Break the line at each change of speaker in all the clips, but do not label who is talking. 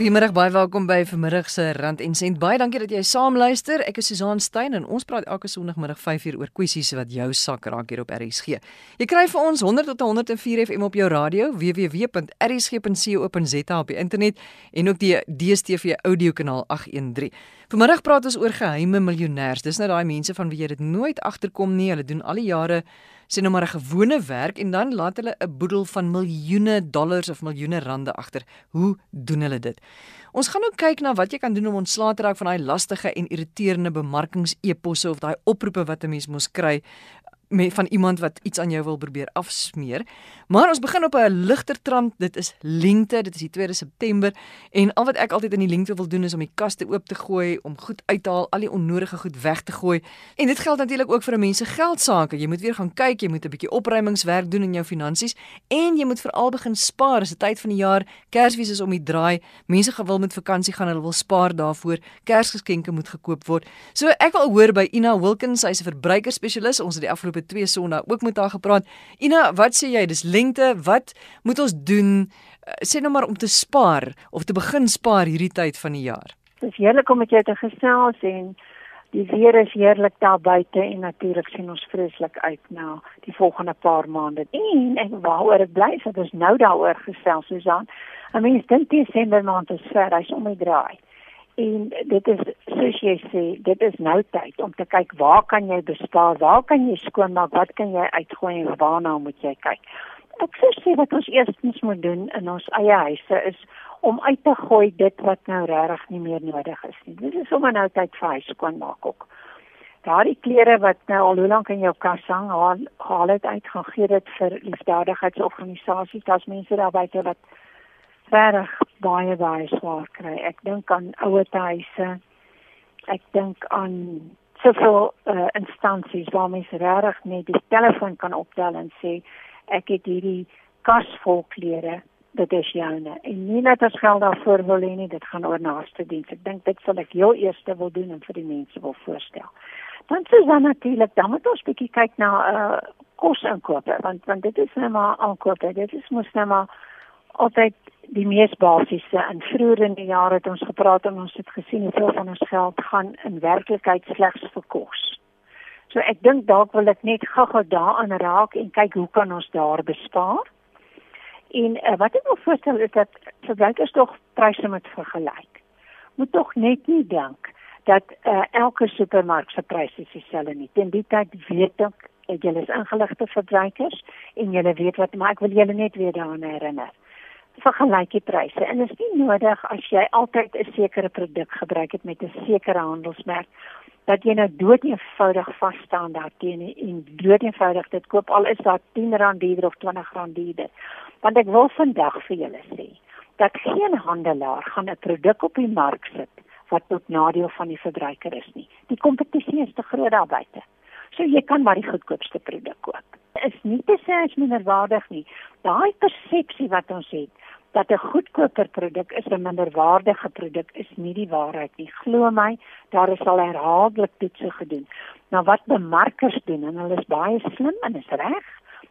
Goeiemôre, baie welkom by vanmiddag se Rand en Sent. Baie dankie dat jy saam luister. Ek is Susan Stein en ons praat elke Sondagmiddag 5uur oor kwessies wat jou sak raak hier op RSG. Jy kry vir ons 100 tot 104 FM op jou radio, www.rsg.co.za op die internet en ook die DStv audiokanaal 813. Vanmiddag praat ons oor geheime miljonêers. Dis nou daai mense van wie jy dit nooit agterkom nie. Hulle doen al die jare sien nou maar 'n gewone werk en dan laat hulle 'n boedel van miljoene dollars of miljoene rande agter. Hoe doen hulle dit? Ons gaan nou kyk na wat jy kan doen om ontslae te raak van daai lastige en irriterende bemarkingseposse of daai oproepe wat 'n mens mos kry met van iemand wat iets aan jou wil probeer afsmeer. Maar ons begin op 'n ligter trant. Dit is lengte, dit is die 2de September en al wat ek altyd in die lengte wil doen is om die kaste oop te gooi, om goed uit te haal, al die onnodige goed weg te gooi. En dit geld natuurlik ook vir 'n mens se geldsaake. Jy moet weer gaan kyk, jy moet 'n bietjie opruimingswerk doen in jou finansies en jy moet veral begin spaar. Dis 'n tyd van die jaar, Kersfees is om die draai. Mense gewil met vakansie gaan, hulle wil spaar daarvoor. Kersgeskenke moet gekoop word. So ek wil hoor by Ina Wilkins, sy's 'n verbruikerspesialis. Ons het die afgelope 2 Sondae ook met haar gepraat. Ina, wat sê jy? Dis lengte, wat moet ons doen? Eh, sê nou maar om te spaar of te begin spaar hierdie tyd van die jaar.
Dis heerlik om met jou te gesels en die weer is heerlik daar buite en natuurlik sien ons vreeslik uit na die volgende paar maande. En ek waaroor ek bly is dat ons nou daaroor gesels Susan. I mean, dink Desember maand is ver, hy's om die draai. En dit is soos jy sê, dit is nou tyd om te kyk waar kan jy bespaar? Waar kan jy skoonmaak? Wat kan jy uitgooi en waarna moet jy kyk? Ek sê wat ons eerstens moet doen in ons eie huise is om uit te gooi dit wat nou regtig nie meer nodig is nie. Dit is sommer nou tyd vir huis skoonmaak ook. Daardie klere wat nou al hoe lank in jou kas hang, haal, haal dit uit, gaan gee dit vir liefdadigheidsorganisasies, daar's mense daar buite wat regtig baie baie swaar kry. Ek dink aan ouer huise. Ek dink aan soveel uh, instansies waar mense regtig net die telefoon kan optel en sê ek het hierdie kas vol klere dit is joune. En nie net as geld daarvoor wil hê nie dit gaan oor naaste diens. Ek dink dit sal ek heel eers wil doen en vir die mense wil voorstel. Dan sê dan natuurlik dan moet ons bietjie kyk na uh, kosinkope want want dit is net maar aankope. Dit is mos net maar altyd die mees basiese en vroeër in die jare het ons gepraat en ons het gesien hoeveel van ons geld gaan in werklikheid slegs vir kos. So ek dink dalk wil ek net gou-gou daaraan raak en kyk hoe kan ons daar bespaar? En uh, wat ek wil voorstel is dat verbruikers tog pryse moet vergelyk. Moet tog net nie dink dat uh, elke supermark se pryse dieselfde nie. Teen die tyd weet ek julle is ingeligte verbruikers en julle weet wat maar ek wil julle net weer daaraan herinner vergelyk die pryse. En is nie nodig as jy altyd 'n sekere produk gebruik het met 'n sekere handelsmerk dat jy nou dood eenvoudig vas staan daarteenoor en dood eenvoudig dit koop al is daar R10 duurder of R20 duurder. Want ek wil vandag vir julle sê dat geen handelaar gaan 'n produk op die mark sit wat tot nadeel van die verbruiker is nie. Die kompetisie is te groot daar buite so jy kan maar die goedkoopste produk koop is nie te sê as minderwaardig nie daai persepsie wat ons het dat 'n goedkoper produk is 'n minderwaardige produk is nie die waarheid nie. Glo my, daar is al herhaaldelik toetse gedoen. Nou wat bemarkers doen en hulle is baie slim en is reg,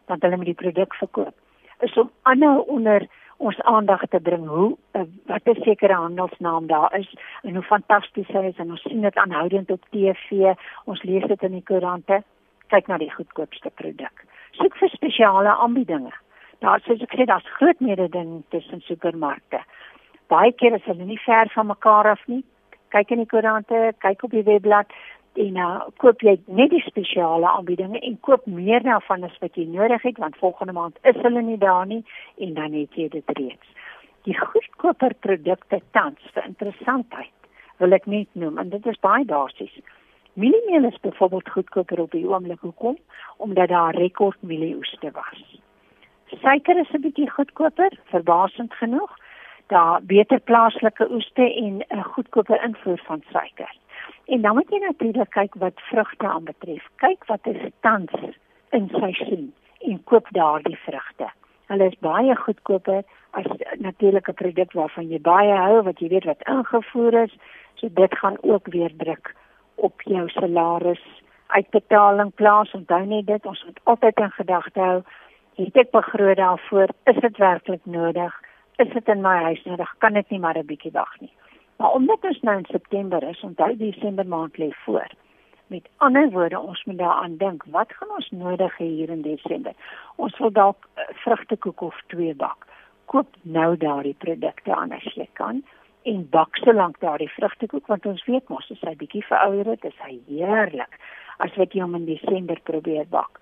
want hulle moet die produk verkoop. Is om aanhou onder ons aandag te bring hoe uh, wat 'n sekere handelsnaam daar is en hoe fantasties hy is en ons sien dit aanhoudend op TV, ons lees dit in die koerante. Kyk na die goedkoopste produk. Soek vir spesiale aanbiedinge daar soos ek sê daar's groot mededing tussen supermarkte. Baie keer is hulle nie ver van mekaar af nie. Kyk in die koerante, kyk op die webblad en uh, koop jy net die spesiale aanbiedinge en koop meer daarvan as wat jy nodig het want volgende maand is hulle nie daar nie en dan het jy dit reeds. Die goedkoper produkte tans vir interessantheid wil ek net noem en dit is baie basies. Mieliemeel is byvoorbeeld goedkoper op die oomblik hoekom omdat daar rekord mielieoeste was. Suiker is 'n bietjie goedkoper, verbasend genoeg. Daar beter plaaslike oeste en 'n goedkoper invoer van suiker. En dan moet jy natuurlik kyk wat vrugte aanbetref. Kyk wat is tans in seisoen en koop daardie vrugte. Hulle is baie goedkoper as natuurlike produk waarvan jy baie hou wat jy weet wat ingevoer is. So dit gaan ook weer druk op jou salaris uitbetaling plaas. Onthou net dit, ons moet altyd in gedagte hou het ek begroot daarvoor is dit werklik nodig is dit in my huis nodig, kan dit nie maar 'n bietjie wag nie. Maar omdat ons nou in September is, onthou Desember maand lê voor. Met ander woorde, ons moet daaraan dink, wat gaan ons nodig hê hier in Desember? Ons wil dalk uh, vrugtekoek of twee bak. Koop nou daardie produkte as jy kan en bak solank daardie vrugtekoek want ons weet mos as hy bietjie verouder het, is hy heerlik as wat jy hom in Desember probeer bak.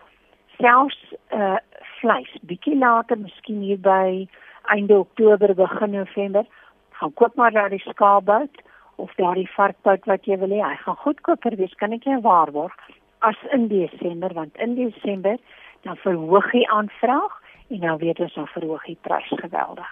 Selfs uh vleis, bietjie later, miskien hier by einde Oktober, begin November, gaan koop maar daardie skaapbout of daardie varkbout wat jy wil hê. Hy gaan goedkoper wees, kan ek jou waarborg, as in Desember want in Desember dan verhoog die aanvraag en dan weet ons dan verhoog die prys geweldig.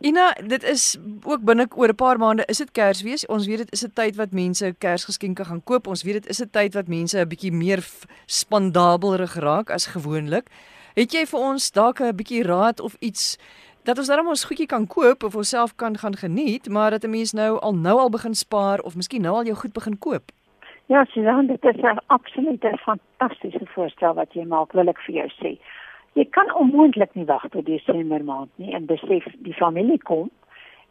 Ina, dit is ook binne oor 'n paar maande is dit Kersfees. Ons weet dit is 'n tyd wat mense Kersgeskenke gaan koop. Ons weet dit is 'n tyd wat mense 'n bietjie meer spandabelrig raak as gewoonlik. Het jy vir ons dalk 'n bietjie raad of iets dat ons dan ons goedjie kan koop of onsself kan gaan geniet, maar dat 'n mens nou al nou al begin spaar of miskien nou al jou goed begin koop?
Ja, Susan, dit is 'n absolute fantastiese voorstel wat jy maak, wil ek vir jou sê. Jy kan onmoontlik nie wag tot Desember maand nie en besef die familie kom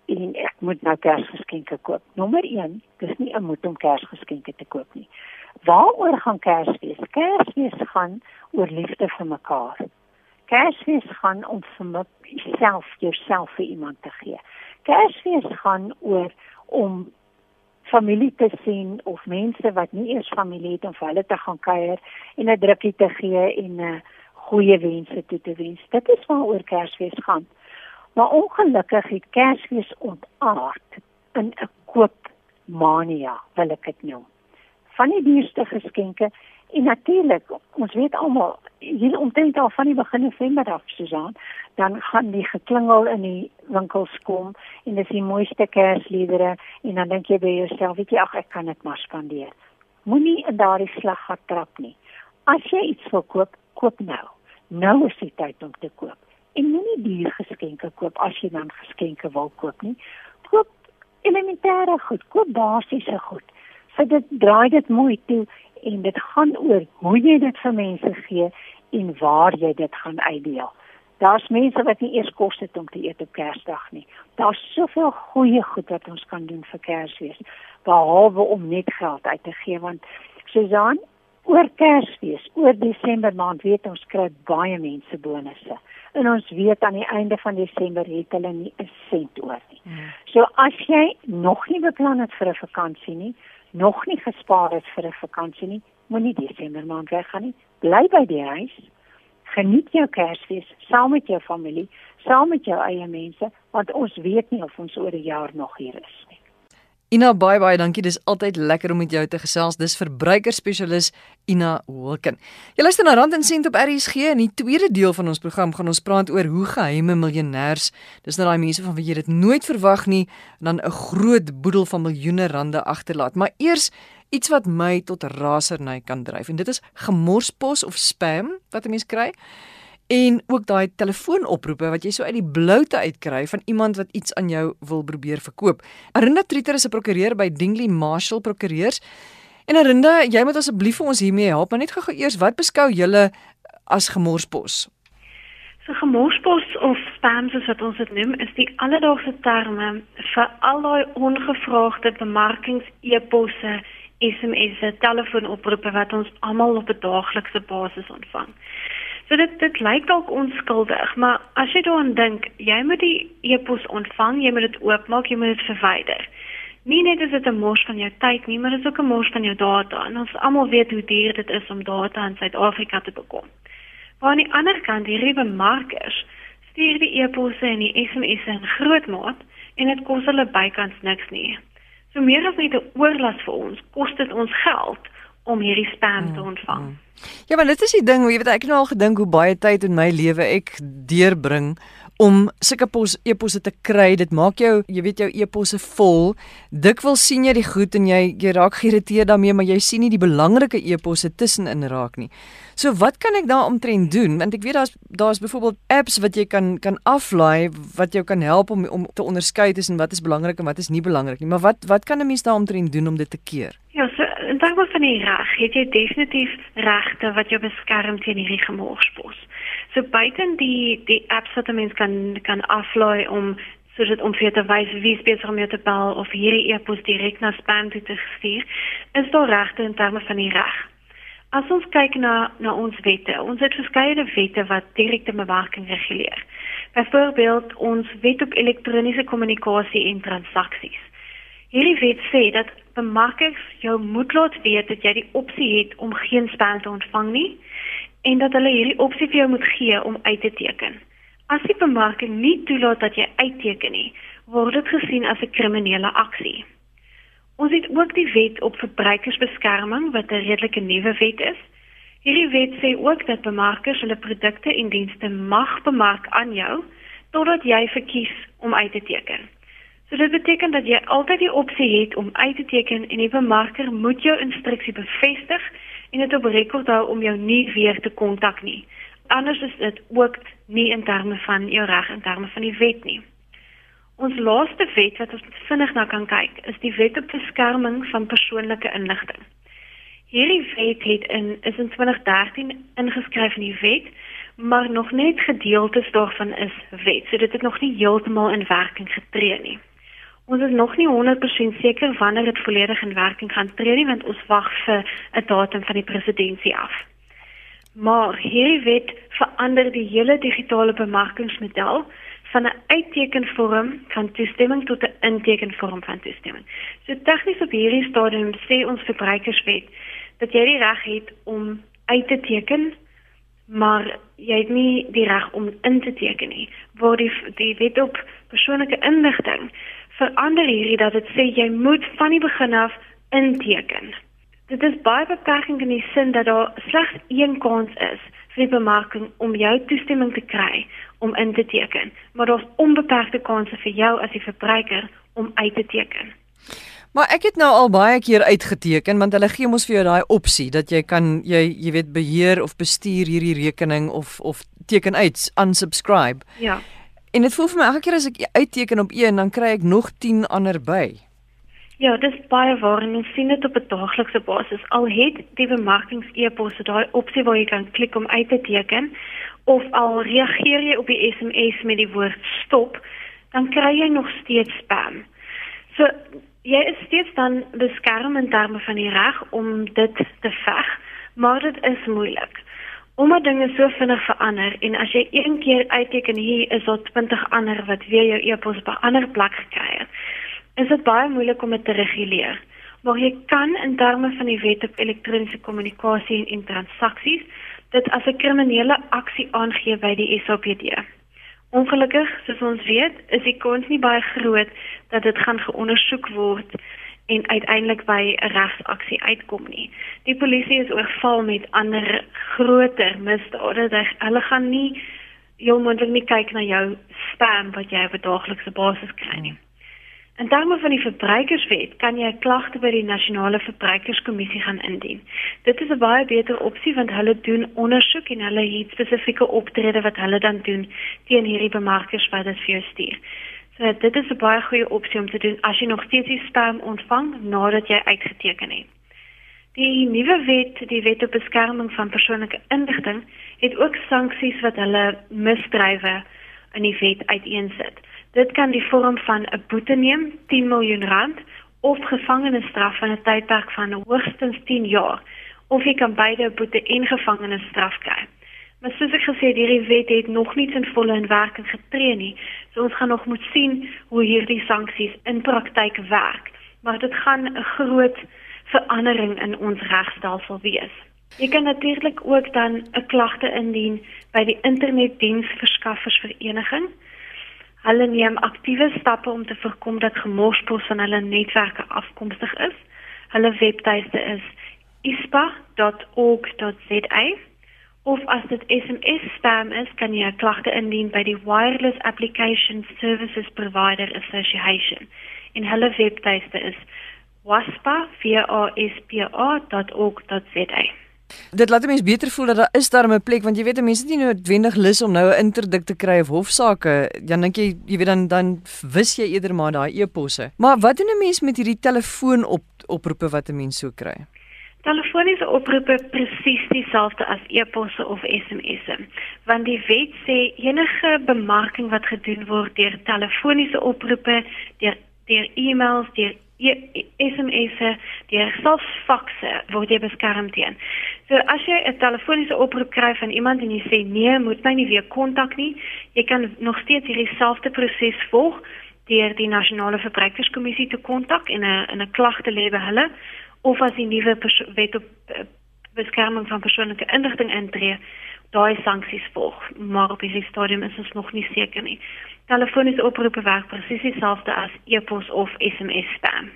en ek moet nou Kersgeskenke koop. Nommer 1, dis nie 'n moet om Kersgeskenke te koop nie. Waaroor gaan Kersfees? Kersfees gaan oor liefde vir mekaar. Kersfees gaan om vir myself jouself vir iemand te gee. Kersfees gaan oor om familie te sien of mense wat nie eers familie het om vir hulle te gaan kuier en 'n drukkie te gee en 'n uh, goeie wense toe te wens. Dit is waaroor Kersfees gaan. Maar ongelukkig het Kersfees ontaard in 'n koopmania, wil ek dit noem. Van die duurste geskenke en natuurlik, ons weet almal, hier omtrent al van die begin November af, Susan, dan gaan die geklingel in die winkels kom en dis die mooiste Kersliedere en dan dink jy by jouself, weet jy, ag ek kan dit maar spandeer. Moenie in daardie slag gat trap nie. As jy iets wil koop, koop nou nou is die tyd om te koop. En moenie duur geskenke koop as jy dan geskenke wil koop nie. Koop elementêre goed, koop basiese goed. So dit draai dit mooi toe en dit gaan oor hoe jy dit vir mense gee en waar jy dit gaan uitdeel. Daar's mense wat nie eers kos het om te eet op Kersdag nie. Daar's soveel goeie goed wat ons kan doen vir Kersfees behalwe om net geld uit te gee want Susan, oor Kersfees, oor Desember maand weet ons kry baie mense bonusse. En ons weet aan die einde van Desember het hulle nie 'n sent oor nie. Hmm. So as jy nog nie beplan het vir 'n vakansie nie, nog nie gespaar het vir 'n vakansie nie, moenie Desember maand weggaan nie. Bly by die huis. Geniet jou Kersfees saam met jou familie, saam met jou eie mense, want ons weet nie of ons oor 'n jaar nog hier is nie.
Ina baie baie dankie. Dis altyd lekker om met jou te gesels. Dis verbruikerspesialis Ina Holken. Jy luister na Rand en Sent op RSG en in die tweede deel van ons program gaan ons praat oor hoe geheime miljonêers, dis nou daai mense van wie jy dit nooit verwag nie, dan 'n groot boedel van miljoene rande agterlaat. Maar eers iets wat my tot raserny kan dryf en dit is gemorspos of spam wat 'n mens kry en ook daai telefoonoproepe wat jy so uit die bloute uitkry van iemand wat iets aan jou wil probeer verkoop. Arinda Trieter is 'n prokureur by Dingley Marshall Prokureurs. En Arinda, jy moet asseblief vir ons hiermee help, maar net gou eers, wat beskou julle as gemorspos?
So gemorspos of spam soos wat ons dit noem, is die alledaagse terme vir al daai ongevraagde bemarkings-eposse, SMS'e, telefoonoproepe wat ons almal op 'n daaglikse basis ontvang. So dit dit lyk dalk onskuldig, maar as jy daaraan dink, jy moet die e-pos ontvang, jy moet dit oopmaak, jy moet dit verwyder. Nie net is dit 'n mors van jou tyd nie, maar dit is ook 'n mors van jou data. En ons almal weet hoe duur dit is om data in Suid-Afrika te bekom. Maar aan die ander kant, hierdie bemarkers stuur die e-posse en die SMS'e in groot maat en dit kos hulle bykans niks nie. So meer as net 'n oorlas vir ons, kos dit ons geld om hierdie spam te mm, ontvang. Mm, mm.
Ja, maar dit is die ding, jy weet ek het nou al gedink hoe baie tyd in my lewe ek deurbring om sulke pos eposse te kry. Dit maak jou, jy weet jou eposse vol. Dikwels sien jy die goed en jy jy raak geïrriteerd daarmee, maar jy sien nie die belangrike eposse tussenin raak nie. So wat kan ek daar omtrent doen? Want ek weet daar's daar's byvoorbeeld apps wat jy kan kan aflaai wat jou kan help om om te onderskei tussen wat is belangrik en wat is nie belangrik nie. Maar wat wat kan 'n mens daar omtrent doen om dit te keer?
Ja, so in terme van die reg, het jy definitief regte wat jou beskerm teen hierdie gemorspos. So buiten die die apps wat 'n mens kan kan aflaai om soos dit om vir te wys wie besig om jou te bel of hierdie e-pos direk na spam toe te stuur, is daar regte in terme van die reg. As ons kyk na na ons wette, ons het verskeie wette wat direkte bemarking reguleer. Byvoorbeeld ons wet op elektroniese kommunikasie en transaksies. Hierdie wet sê dat bemarkers jou moet laat weet dat jy die opsie het om geen spam te ontvang nie en dat hulle hierdie opsie vir jou moet gee om uit te teken. As die bemarking nie toelaat dat jy uitteken nie, word dit gesien as 'n kriminele aksie. Ons het ook die wet op verbruikersbeskerming wat 'n redelike nuwe wet is. Hierdie wet sê ook dat bemarkers hulle produkte en dienste mag bemark aan jou totdat jy verkies om uit te teken. So dit beteken dat jy altyd die opsie het om uit te teken en die bemarker moet jou instruksie bevestig en dit op rekord hou om jou nie weer te kontak nie. Anders is dit ook nie in terme van jou reg in terme van die wet nie. Ons laaste wet wat ons vinnig na kan kyk, is die Wet op Beskerming van Persoonlike Inligting. Hierdie wet het in is in 2013 ingeskryf in die wet, maar nog net gedeeltes daarvan is wet. So dit het nog nie heeltemal in werking getree nie. Ons is nog nie 100% seker wanneer dit volledig in werking gaan tree nie want ons wag vir 'n datum van die presidentskap af. Maar hierdie wet verander die hele digitale bemarkingsmodel van 'n uittekenvorm van toestemming tot 'n intekenvorm van toestemming. So tegnies op hierdie stadium sê ons verbruikerswet dat jy die reg het om uit te teken maar jy het nie die reg om in te teken nie. Waar die die wet op persoonlike inligting verander hierdie dat dit sê jy moet van die begin af inteken. Dit is baie beperkend in die sin dat daar slegs een kans is vir die bemarking om jou toestemming te kry om in te teken, maar daar's onbeperkte kansse vir jou as die verbruiker om uit te teken.
Maar ek het nou al baie keer uitgeteken want hulle gee ons vir jou daai opsie dat jy kan jy jy weet beheer of bestuur hierdie rekening of of teken uit unsubscribe.
Ja.
En dit voel vir my elke keer as ek uitteken op een, dan kry ek nog 10 ander by.
Ja, dis baie waar en ons sien dit op 'n daaglikse basis. Al het die bemarkings-e-posse daai opsie waar jy kan klik om uit te teken of al reageer jy op die SMS met die woord stop, dan kry jy nog steeds spam. So jy is steeds dan beskerm in terme van die reg om dit te veg, maar dit is moeilik omdat dinge so vinnig verander en as jy een keer uitteken hier is daar 20 ander wat weer jou e-pos op 'n ander plek gekry het. Is dit baie moeilik om dit te reguleer. Maar jy kan in terme van die wet op elektroniese kommunikasie en, en transaksies dit as 'n kriminele aksie aangee by die SAPD. Ongelukkig, soos ons weet, is die kans nie baie groot dat dit gaan geondersoek word en uiteindelik by 'n regsaksie uitkom nie. Die polisie is oorval met ander groter misdade. Hulle gaan nie heel moontlik nie kyk na jou spam wat jy op 'n daaglikse basis kry nie. In terme van die verbruikerswet kan jy 'n klagte by die nasionale verbruikerskommissie gaan indien. Dit is 'n baie beter opsie want hulle doen ondersoek en hulle het spesifieke optrede wat hulle dan doen teen hierdie bemarkers wat dit vir jou stuur. So dit is 'n baie goeie opsie om te doen as jy nog steeds die spam ontvang nadat jy uitgeteken het. Die nuwe wet, die wet op beskerming van persoonlike inligting, het ook sanksies wat hulle misdrywe in die wet uiteensit. Dit kan die vorm van 'n boete neem, 10 miljoen rand of gevangenisstraf van 'n tydperk van hoogstens 10 jaar of jy kan beide boete en gevangenisstraf kry. Maar soos ek gesê het, hierdie wet het nog nie in volle in werking getree nie. So ons gaan nog moet sien hoe hierdie sanksies in praktyk werk. Maar dit gaan 'n groot verandering in ons regstelsel wees. Jy kan natuurlik ook dan 'n klagte indien by die internetdiensverskaffersvereniging. Hulle neem aktiewe stappe om te voorkom dat gemorspos van hulle netwerke afkomstig is. Hulle webtuiste is ispa.org.za of as dit SMS spam is, kan jy 'n klagte indien by die Wireless Application Services Provider Association. En hulle webtuiste is waspa.org.za.
Dit laat mense beter voel dat daar is daar 'n plek want jy weet mense het nie noodwendig lus om nou 'n interdik te kry of hofsaake. Dan dink jy jy weet dan dan wis jy eerder maar daai e-posse. Maar wat doen 'n mens met hierdie telefoon op oproepe wat 'n mens so kry?
Telefoniese oproepe presies dieselfde as e-posse of SMS'e. Want die wet sê enige bemarking wat gedoen word deur telefoniese oproepe, deur deur e-mails, deur e SMS'e, deur selfs fakse word jy beskerm teen. So as jy 'n telefoniese oproep kry van iemand en jy sê nee, moet my nie weer kontak nie, jy kan nog steeds hierdie selfde proses volg deur die nasionale verbruikerskommissie te kontak en 'n 'n klag te lê by hulle of as die nuwe wet op uh, beskerming van persoonlike inligting intree, daai sanksies volg. Maar op hierdie stadium is ons nog nie seker nie. Telefoniese oproepe werk presies dieselfde as e-pos of SMS spam.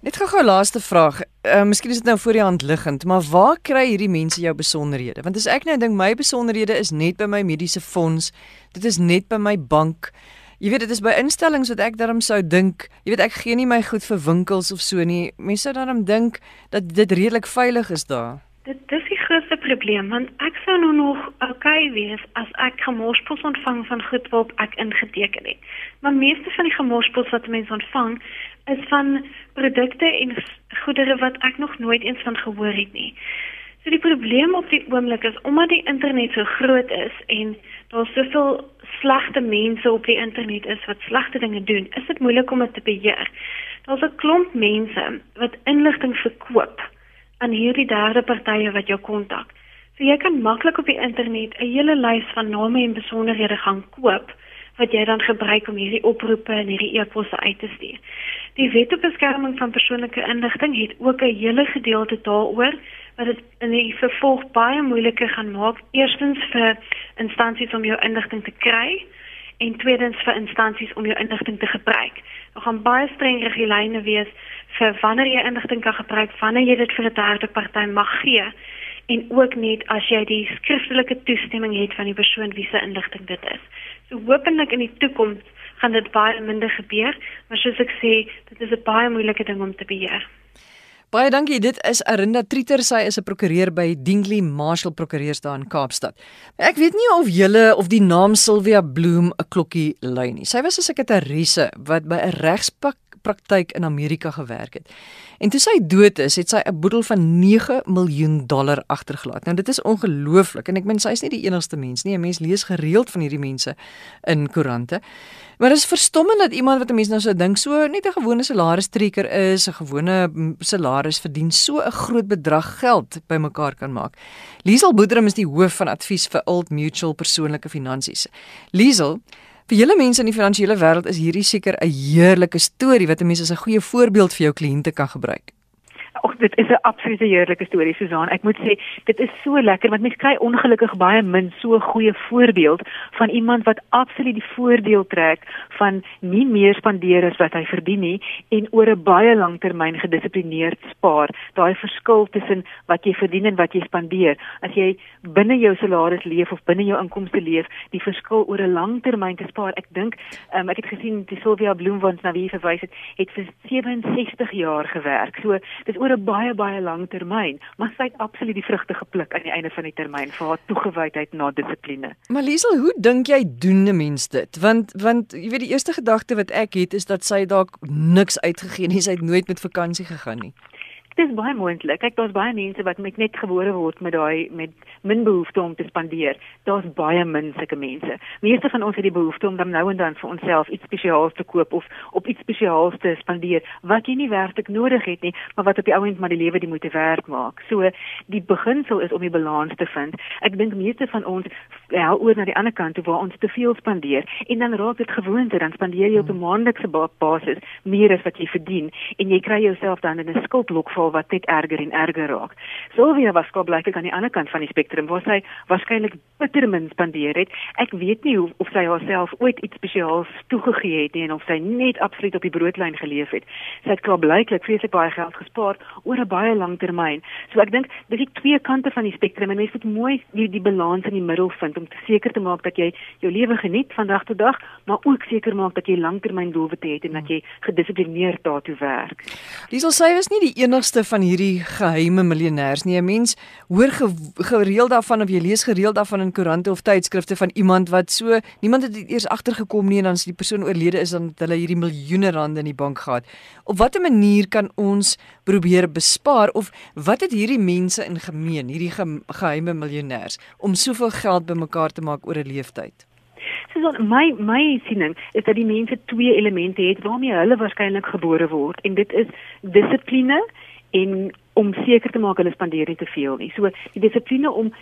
Net gou-gou laaste vraag. Uh, miskien is dit nou voor die hand liggend, maar waar kry hierdie mense jou besonderhede? Want as ek nou dink my besonderhede is net by my mediese fonds, dit is net by my bank. Jy weet dit is by instellings wat ek daarom sou dink, jy weet ek gee nie my goed vir winkels of so nie. Mense sou daarom dink dat dit redelik veilig is daar.
Dit dis die grootste probleem want ek sou nou nog okay wees as ek gemorspos ontvang van goed wat ek ingeteken het. Maar meeste van die gemorspos wat mense ontvang is van produkte en goedere wat ek nog nooit eens van gehoor het nie. So die probleem op die oomblik is omdat die internet so groot is en daar soveel slegte mense op die internet is wat slegte dinge doen, is dit moeilik om dit te beheer. Daar's 'n klomp mense wat inligting verkoop aan hierdie derde partye wat jou kontak. So jy kan maklik op die internet 'n hele lys van name en besonderhede gaan koop wat jy dan gebruik om hierdie oproepe en hierdie e-posse uit te stuur. Die Wet op Beskerming van Persoonlike Inligting het ook 'n hele gedeelte daaroor wat dit in die vervolg baie moeiliker gaan maak eerstens vir instansies om jou inligting te kry en tweedens vir instansies om jou inligting te gebruik. Daar gaan baie streng riglyne wees vir wanneer jy inligting kan gebruik, wanneer jy dit vir 'n derde party mag gee en ook net as jy die skriftelike toestemming het van die persoon wie se inligting dit is. So hopelik in die toekoms gaan dit baie minder gebeur, maar soos ek sê, dit is 'n baie moeilike ding om te beheer.
Baie dankie. Dit is Arinda Trieter. Sy is 'n prokureur by Dingley Marshall Prokureurs daar in Kaapstad. Ek weet nie of julle of die naam Sylvia Bloem 'n klokkie lui nie. Sy was 'n sekretarisse wat by 'n regspraktyk in Amerika gewerk het. En toe sy dood is, het sy 'n boedel van 9 miljoen dollar agtergelaat. Nou dit is ongelooflik en ek meen sy is nie die enigste mens nie. 'n Mens lees gereeld van hierdie mense in koerante. Maar dit is verstommend dat iemand wat 'n mens nou sou dink so net 'n gewone salarisstrekker is, 'n gewone salaris verdien so 'n groot bedrag geld bymekaar kan maak. Liesel Boedrum is die hoof van advies vir Old Mutual persoonlike finansies. Liesel Vir julle mense in die finansiële wêreld is hierdie seker 'n heerlike storie wat 'n mens as 'n goeie voorbeeld vir jou kliënte kan gebruik.
Ag dit is 'n absolute heerlike storie Susan. Ek moet sê dit is so lekker want mense kry ongelukkig baie min so 'n goeie voorbeeld van iemand wat absoluut die voordeel trek van nie meer spandeer as wat hy verdien nie en oor 'n baie lang termyn gedissiplineerd spaar. Daai verskil tussen wat jy verdien en wat jy spandeer. As jy binne jou salaris leef of binne jou inkomste leef, die verskil oor 'n lang termyn te spaar. Ek dink um, ek het gesien die Sylvia Bloemwans na wie verwys het, het vir 67 jaar gewerk. So dis 'n baie baie lang termyn, maar sy het absoluut die vrugte gepluk aan die einde van die termyn vir haar toegewydheid na dissipline.
Maar Liesel, hoe dink jy doen 'n mens dit? Want want jy weet die eerste gedagte wat ek het is dat sy dalk niks uitgegee nie, sy het nooit met vakansie gegaan nie
dis baie moontlik. Kyk, daar's baie mense wat met net gebore word met daai met min behoefte om te spandeer. Daar's baie min sulke mense. Meeste van ons het die behoefte om dan nou en dan vir onsself iets spesiaals te koop of op iets spesiaals te spandeer wat jy nie werklik nodig het nie, maar wat op die ou end maar die lewe die moeite werk maak. So die beginsel is om die balans te vind. Ek dink meeste van ons hel oor na die ander kant toe waar ons te veel spandeer en dan raak dit gewoonte dan spandeer jy op 'n maandelikse basis meer as wat jy verdien en jy kry jouself dan in 'n skuldblok val wat net erger en erger raak. Sylvia was gou blyklik aan die ander kant van die spektrum waar sy waarskynlik bitter min spandeer het. Ek weet nie hoe of sy haarself ooit iets spesiaals toegegee het nie en of sy net absoluut op die broodlyn geleef het. Sy het gou blyklik vreeslik baie geld gespaar oor 'n baie lang termyn. So ek dink dis die twee kante van die spektrum en mens moet mooi die, die balans in die middel vind om seker te maak dat jy jou lewe geniet van dag tot dag, maar ook seker maak dat jy langtermyn doelwitte het en dat jy gedissiplineerd daartoe werk.
Dis al sy was nie die enigste enigste van hierdie geheime miljonêers nie. 'n Mens hoor ge gereeld daarvan of jy lees gereeld daarvan in koerante of tydskrifte van iemand wat so niemand het eers agtergekom nie en dan as die persoon oorlede is dan het hulle hierdie miljoene rande in die bank gehad. Op watter manier kan ons probeer bespaar of wat het hierdie mense in gemeen, hierdie ge geheime miljonêers om soveel geld bymekaar te maak oor 'n leeftyd?
Susan, my my siening is dat die mense twee elemente het waarmee hulle waarskynlik gebore word en dit is dissipline en om seker te maak hulle spandeer nie te veel nie. So die dissipline om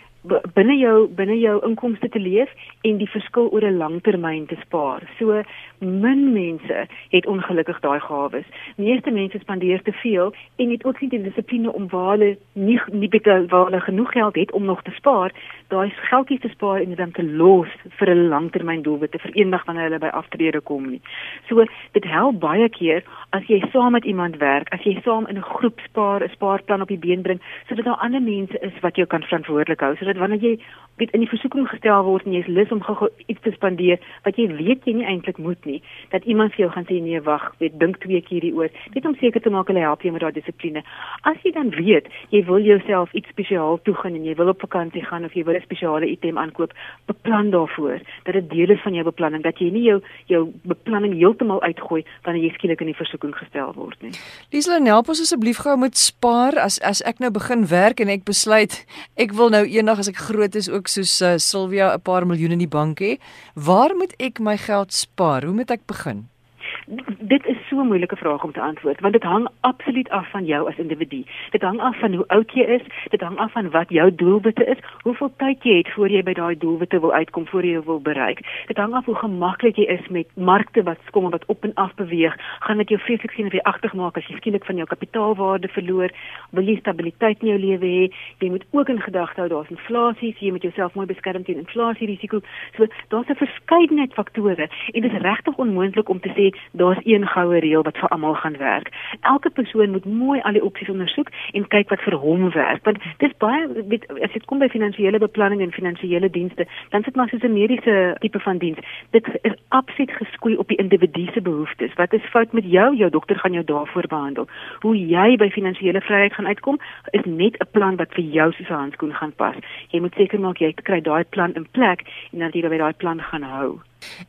binne jou binne jou inkomste te leef en die verskil oor 'n langtermyn te spaar. So min mense het ongelukkig daai gawes. Meeste mense spandeer te veel en het ook nie die dissipline om waar hulle nie nie beter waar hulle genoeg geld het om nog te spaar, daai geldjies te spaar en dit dan te los vir 'n langtermyn doelwitte vir eendag wanneer hulle by aftrede kom nie. So dit help baie keer as jy saam met iemand werk, as jy saam in 'n groep spaar, 'n spaarplan op die been bring sodat daar ander mense is wat jou kan verantwoordelik hou sodat wanneer jy weet in die versoeking gestel word en jy is lus om gou iets te spandeer wat jy weet jy nie eintlik moet nie dat iemand vir jou gaan sê nee wag weet dink twee keer hieroor. Net om seker te maak hulle help jou met daai dissipline. As jy dan weet jy wil jouself iets spesiaal toegun en jy wil op vakansie gaan of jy wil 'n spesiale item aankoop beplan daarvoor dat dit deel is van jou beplanning dat jy nie jou jou beplanning heeltemal uitgooi wanneer jy skielik in die versoeking gestel word nie.
Liesla help ons asseblief gou met spaar. As as ek nou begin werk en ek besluit ek wil nou eendag as ek groot is ook soos uh, Sylvia 'n paar miljoen in die bank hê, waar moet ek my geld spaar? Hoe moet ek begin?
dit is so 'n moeilike vraag om te antwoord want dit hang absoluut af van jou as individu. Dit hang af van hoe oud jy is, dit hang af van wat jou doelwitte is, hoeveel tyd jy het voor jy by daai doelwitte wil uitkom, voor jy wil bereik. Dit hang af hoe gemaklik jy is met markte wat kom en wat op en af beweeg. Gaan dit jou vreeslik sien of jy agter maak as jy skielik van jou kapitaalwaarde verloor? Wil jy stabiliteit in jou lewe hê? Jy moet ook in gedagte hou daar's inflasie, so jy moet jouself mooi beskerm teen inflasie risiko. So daar's 'n verskeidenheid faktore en dit is regtig onmoontlik om te sê daar's een goue reël wat vir almal gaan werk. Elke persoon moet mooi al die opsies ondersoek en kyk wat vir hom werk. Want dis baie weet, as dit kom by finansiële beplanning en finansiële dienste, dan sit maar soos 'n mediese tipe van diens. Dit is absoluut geskoei op die individu se behoeftes. Wat is fout met jou? Jou dokter gaan jou daarvoor behandel. Hoe jy by finansiële vryheid gaan uitkom, is net 'n plan wat vir jou soos 'n handskoen gaan pas. Jy moet seker maak jy kry daai plan in plek en dan jy daai plan gaan hou.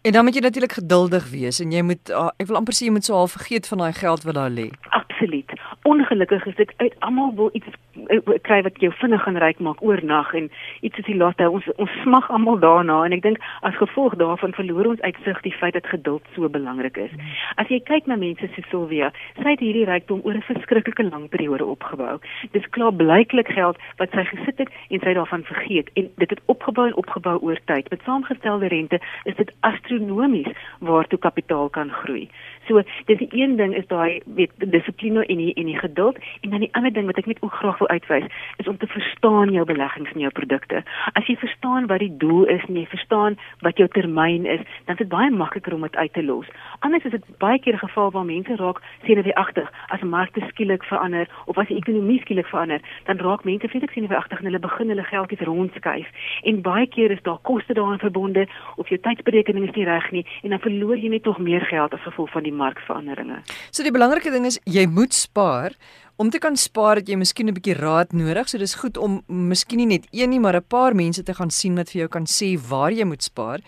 En dan moet jy natuurlik geduldig wees en jy moet uh, ek wil amper sê jy moet so half vergeet van daai geld wat daar lê.
Absoluut. Ongelukkig is dit uit almal wil iets uh, kry wat jou vinnig gaan ryk maak oornag en iets is die laaste ons ons smag almal daarna en ek dink as gevolg daarvan verloor ons uitsig die feit dat geduld so belangrik is. As jy kyk na mense so Silvia, sy het hierdie rykdom oor 'n verskriklike lang periode opgebou. Dis klaar blyklik geld wat sy gesit het en sy daarvan vergeet en dit het opgebou en opgebou oor tyd. Met saamgestelde rente is dit astronomies waartoe kapitaal kan groei. So dis die een ding is daai weet dissipline en die en die geduld en dan die ander ding wat ek net ook graag wil uitwys is om te verstaan jou beleggings en jou produkte. As jy verstaan wat die doel is en jy verstaan wat jou termyn is, dan is dit baie makliker om dit uit te los. Anders is dit baie keer 'n geval waar mense raak senuweeagtig as markte skielik verander of as die ekonomie skielik verander, dan raak mense vreeslik senuweeagtig en hulle begin hulle geldjies rondskuif. En baie keer is daar koste daaraan verbonde of jou tydsberekening is nie reg nie en dan verloor jy net nog meer geld as gevolg van die markveranderinge.
So die belangrike ding is jy moet spaar. Om te kan spaar het jy miskien 'n bietjie raad nodig. So dis goed om miskien nie net een nie, maar 'n paar mense te gaan sien wat vir jou kan sê waar jy moet spaar.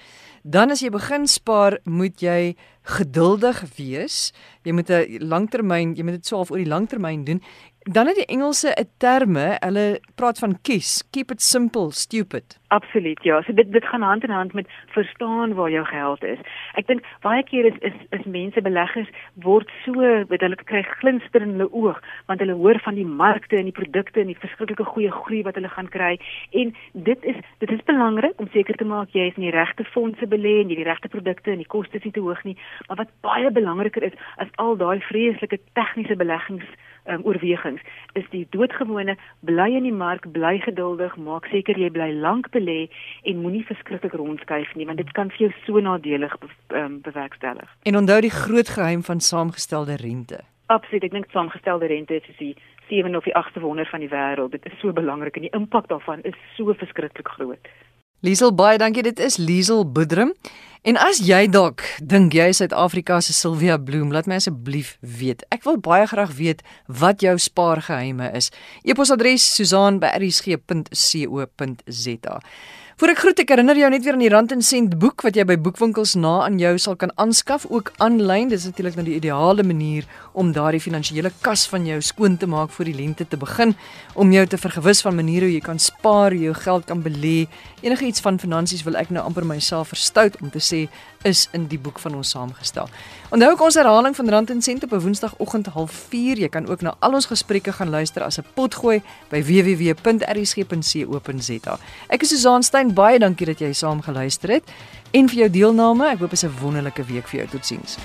Dan as jy begin spaar, moet jy geduldig wees. Jy moet 'n langtermyn, jy moet dit swaaf oor die langtermyn doen. Dan het die Engelse 'n terme, hulle praat van KISS, keep it simple, stupid.
Absoluut, ja. So dit dit gaan hand in hand met verstaan waar jou geld is. Ek dink baie keer is is is mense beleggers word so, weet hulle kry glinster in hulle oog want hulle hoor van die markte en die produkte en die verskriklike goeie groei wat hulle gaan kry en dit is dit is belangrik om seker te maak jy is in die regte fondse belê en jy die regte produkte en die kostes nie te hoog nie. Maar wat baie belangriker is as al daai vreeslike tegniese beleggings um, oorwegings is die doodgewone bly in die mark, bly geduldig, maak seker jy bly lank belê en moenie verskriklik rondskuif nie want dit kan vir jou so nadelig be, um, bewerkstellig.
En onthou die groot geheim van saamgestelde rente.
Absoluut, ek dink saamgestelde rente is die 7 of die 8ste wonder van die wêreld. Dit is so belangrik en die impak daarvan is so verskriklik groot.
Liesel baie dankie. Dit is Liesel Budrum. En as jy dalk dink jy is Suid-Afrika se Sylvia Bloem, laat my asseblief weet. Ek wil baie graag weet wat jou spaargeheime is. E-posadres susaan@rsg.co.za. Voor ek groet ek herinner jou net weer aan die Rand en Sent boek wat jy by boekwinkels na aan jou sal kan aanskaf ook aanlyn. Dis natuurlik nou die ideale manier om daardie finansiële kas van jou skoon te maak voor die lente te begin om jou te vergewis van maniere hoe jy kan spaar, jou geld kan belê. Enige iets van finansies wil ek nou amper myself verstout om te sê is in die boek van ons saamgestel. Onthou ook ons herhaling van Rand en Sent op 'n Woensdagoggend 04:30. Jy kan ook na al ons gesprekke gaan luister as 'n potgooi by www.rsg.co.za. Ek is Susan Stein, baie dankie dat jy saam geluister het en vir jou deelname. Ek hoop dit is 'n wonderlike week vir jou. Totsiens.